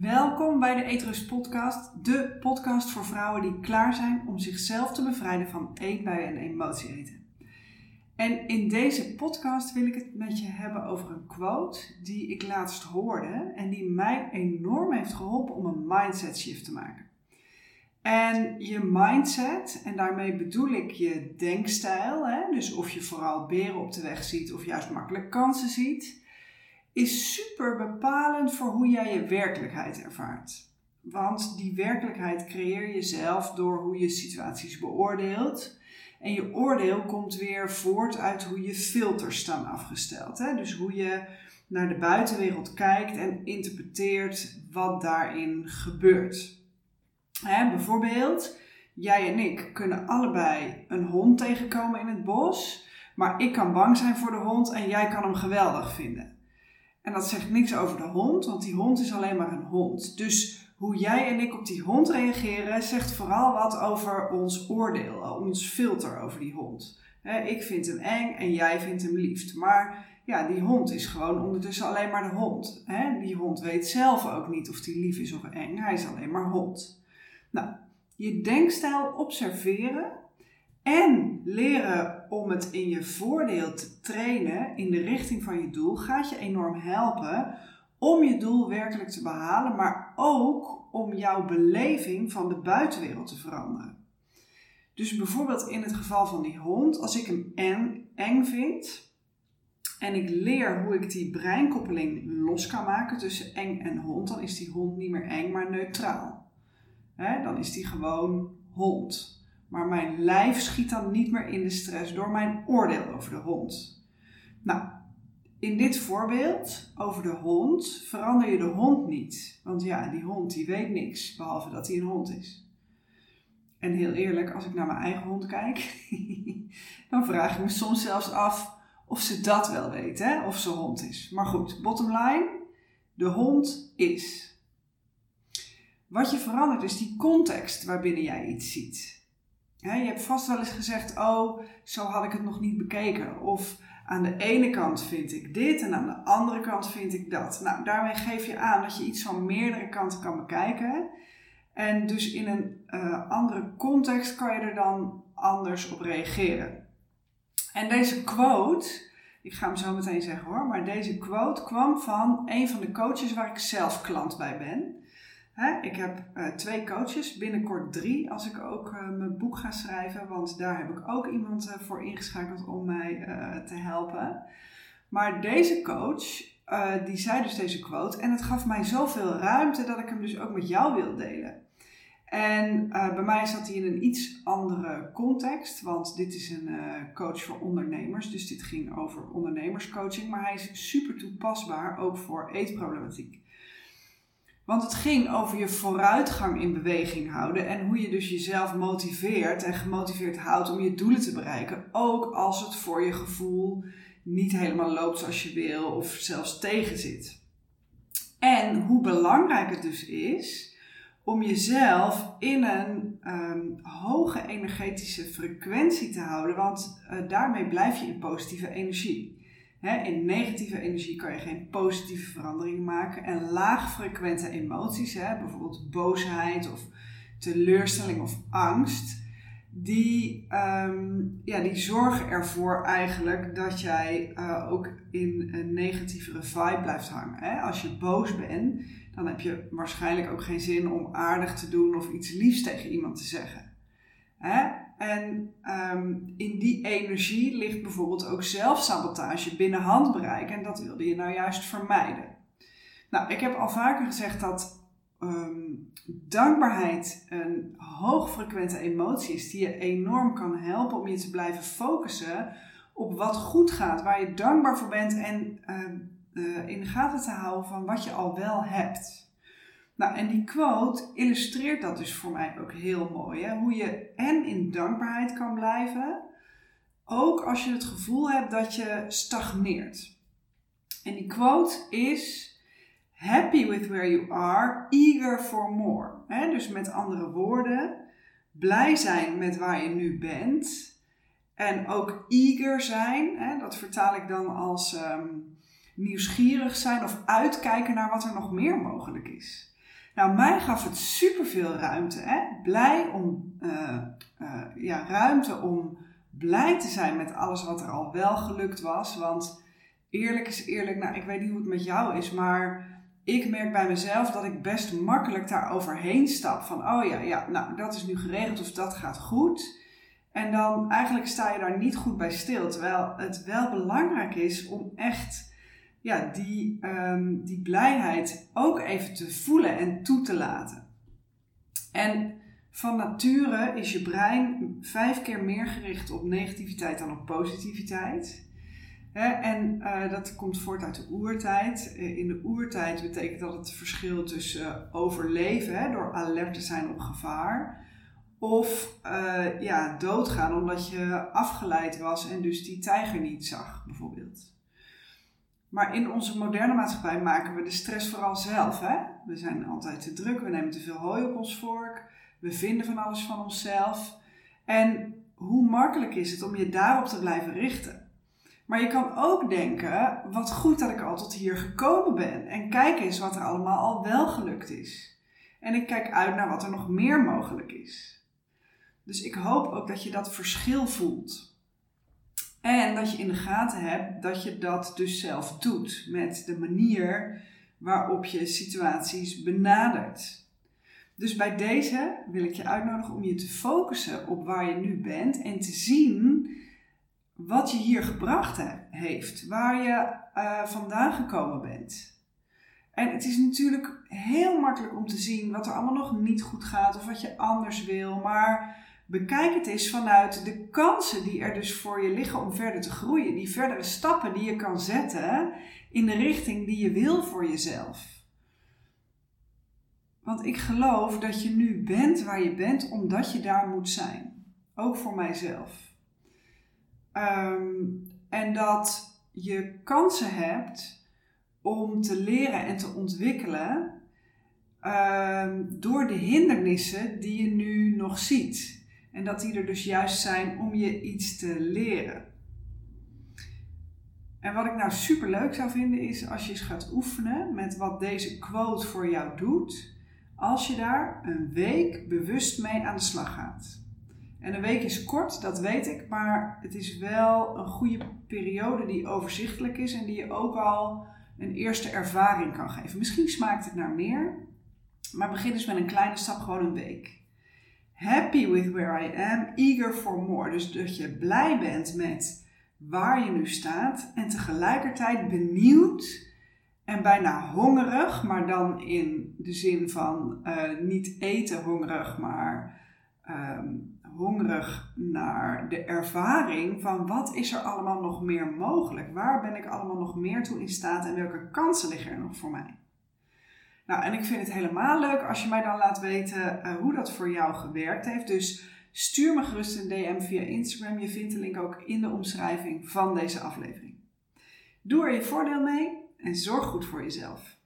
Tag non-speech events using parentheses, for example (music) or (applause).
Welkom bij de Eetrust Podcast, de podcast voor vrouwen die klaar zijn om zichzelf te bevrijden van eetbuien en emotieeten. En in deze podcast wil ik het met je hebben over een quote die ik laatst hoorde en die mij enorm heeft geholpen om een mindset shift te maken. En je mindset, en daarmee bedoel ik je denkstijl, hè? dus of je vooral beren op de weg ziet of juist makkelijk kansen ziet, is super bepalend voor hoe jij je werkelijkheid ervaart. Want die werkelijkheid creëer je zelf door hoe je situaties beoordeelt. En je oordeel komt weer voort uit hoe je filters staan afgesteld. Hè? Dus hoe je naar de buitenwereld kijkt en interpreteert wat daarin gebeurt. Hè, bijvoorbeeld, jij en ik kunnen allebei een hond tegenkomen in het bos, maar ik kan bang zijn voor de hond en jij kan hem geweldig vinden. En dat zegt niks over de hond, want die hond is alleen maar een hond. Dus hoe jij en ik op die hond reageren, zegt vooral wat over ons oordeel, ons filter over die hond. ik vind hem eng en jij vindt hem lief. Maar ja, die hond is gewoon ondertussen alleen maar de hond. die hond weet zelf ook niet of die lief is of eng. Hij is alleen maar hond. Nou, je denkstijl observeren en leren om het in je voordeel te trainen in de richting van je doel gaat je enorm helpen om je doel werkelijk te behalen, maar ook om jouw beleving van de buitenwereld te veranderen. Dus bijvoorbeeld in het geval van die hond, als ik hem eng, eng vind en ik leer hoe ik die breinkoppeling los kan maken tussen eng en hond, dan is die hond niet meer eng, maar neutraal dan is die gewoon hond. Maar mijn lijf schiet dan niet meer in de stress door mijn oordeel over de hond. Nou, in dit voorbeeld over de hond verander je de hond niet. Want ja, die hond die weet niks, behalve dat hij een hond is. En heel eerlijk, als ik naar mijn eigen hond kijk, (laughs) dan vraag ik me soms zelfs af of ze dat wel weet, hè? of ze hond is. Maar goed, bottom line, de hond is. Wat je verandert is die context waarbinnen jij iets ziet. Je hebt vast wel eens gezegd, oh, zo had ik het nog niet bekeken. Of aan de ene kant vind ik dit en aan de andere kant vind ik dat. Nou, daarmee geef je aan dat je iets van meerdere kanten kan bekijken. En dus in een uh, andere context kan je er dan anders op reageren. En deze quote, ik ga hem zo meteen zeggen hoor, maar deze quote kwam van een van de coaches waar ik zelf klant bij ben. Hè? Ik heb uh, twee coaches, binnenkort drie als ik ook uh, mijn boek ga schrijven, want daar heb ik ook iemand uh, voor ingeschakeld om mij te helpen. Maar deze coach, die zei dus deze quote en het gaf mij zoveel ruimte dat ik hem dus ook met jou wil delen. En bij mij zat hij in een iets andere context, want dit is een coach voor ondernemers, dus dit ging over ondernemerscoaching, maar hij is super toepasbaar ook voor eetproblematiek. Want het ging over je vooruitgang in beweging houden en hoe je dus jezelf motiveert en gemotiveerd houdt om je doelen te bereiken. Ook als het voor je gevoel niet helemaal loopt zoals je wil of zelfs tegenzit. En hoe belangrijk het dus is om jezelf in een um, hoge energetische frequentie te houden, want uh, daarmee blijf je in positieve energie in negatieve energie kan je geen positieve verandering maken. En laagfrequente emoties, bijvoorbeeld boosheid of teleurstelling of angst, die, ehm, ja, die zorgen ervoor eigenlijk dat jij uh, ook in een negatievere vibe blijft hangen. Als je boos bent, dan heb je waarschijnlijk ook geen zin om aardig te doen of iets liefs tegen iemand te zeggen. En ehm, in die energie ligt bijvoorbeeld ook zelfsabotage binnen handbereik. En dat wilde je nou juist vermijden. Nou, ik heb al vaker gezegd dat ehm, dankbaarheid een hoogfrequente emotie is die je enorm kan helpen om je te blijven focussen op wat goed gaat, waar je dankbaar voor bent en ehm, eh, in de gaten te houden van wat je al wel hebt. Nou, en die quote illustreert dat dus voor mij ook heel mooi. Hè? Hoe je en in dankbaarheid kan blijven, ook als je het gevoel hebt dat je stagneert. En die quote is: Happy with where you are, eager for more. Hè? Dus met andere woorden, blij zijn met waar je nu bent. En ook eager zijn, hè? dat vertaal ik dan als um, nieuwsgierig zijn of uitkijken naar wat er nog meer mogelijk is. Nou, mij gaf het superveel ruimte. Hè? Blij om, uh, uh, ja, ruimte om blij te zijn met alles wat er al wel gelukt was. Want eerlijk is eerlijk, nou, ik weet niet hoe het met jou is, maar ik merk bij mezelf dat ik best makkelijk daar overheen stap. Van, oh ja, ja, nou, dat is nu geregeld of dat gaat goed. En dan eigenlijk sta je daar niet goed bij stil. Terwijl het wel belangrijk is om echt ja, die, um, die blijheid ook even te voelen en toe te laten. En van nature is je brein vijf keer meer gericht op negativiteit dan op positiviteit. en uh, dat komt voort uit de oertijd. Uh, in de oertijd betekent dat het verschil tussen uh, overleven door alert te zijn op gevaar of ja, doodgaan omdat je afgeleid was en dus die tijger niet zag, bijvoorbeeld. Maar in onze moderne maatschappij maken we de stress vooral zelf. Hè? We zijn altijd te druk, we nemen te veel hooi op ons vork, we vinden van alles van onszelf. En hoe makkelijk is het om je daarop te blijven richten? Maar je kan ook denken, wat goed dat ik al tot hier gekomen ben. En kijk eens wat er allemaal al wel gelukt is. En ik kijk uit naar wat er nog meer mogelijk is. Dus ik hoop ook dat je dat verschil voelt. En dat je in de gaten hebt dat je dat dus zelf doet met de manier waarop je situaties benadert. Dus bij deze wil ik je uitnodigen om je te focussen op waar je nu bent en te zien wat je hier gebracht heeft, waar je uh, vandaan gekomen bent. En het is natuurlijk heel makkelijk om te zien wat er allemaal nog niet goed gaat of wat je anders wil, maar Bekijk het eens vanuit de kansen die er dus voor je liggen om verder te groeien. Die verdere stappen die je kan zetten in de richting die je wil voor jezelf. Want ik geloof dat je nu bent waar je bent omdat je daar moet zijn. Ook voor mijzelf. Um, en dat je kansen hebt om te leren en te ontwikkelen um, door de hindernissen die je nu nog ziet. En dat die er dus juist zijn om je iets te leren. En wat ik nou super leuk zou vinden is als je eens gaat oefenen met wat deze quote voor jou doet. Als je daar een week bewust mee aan de slag gaat. En een week is kort, dat weet ik, maar het is wel een goede periode die overzichtelijk is en die je ook al een eerste ervaring kan geven. Misschien smaakt het naar meer, maar begin dus met een kleine stap, gewoon een week happy with where I am, eager for more. Dus dat je blij bent met waar je nu staat en tegelijkertijd benieuwd en bijna hongerig, maar dan in de zin van uh, niet eten hongerig, maar um, hongerig naar de ervaring van wat is er allemaal nog meer mogelijk? Waar ben ik allemaal nog meer toe in staat en welke kansen liggen er nog voor mij? Nou, en ik vind het helemaal leuk als je mij dan laat weten uh, hoe dat voor jou gewerkt heeft. Dus stuur me gerust een DM via Instagram. Je vindt de link ook in de omschrijving van deze aflevering. Doe er je voordeel mee en zorg goed voor jezelf.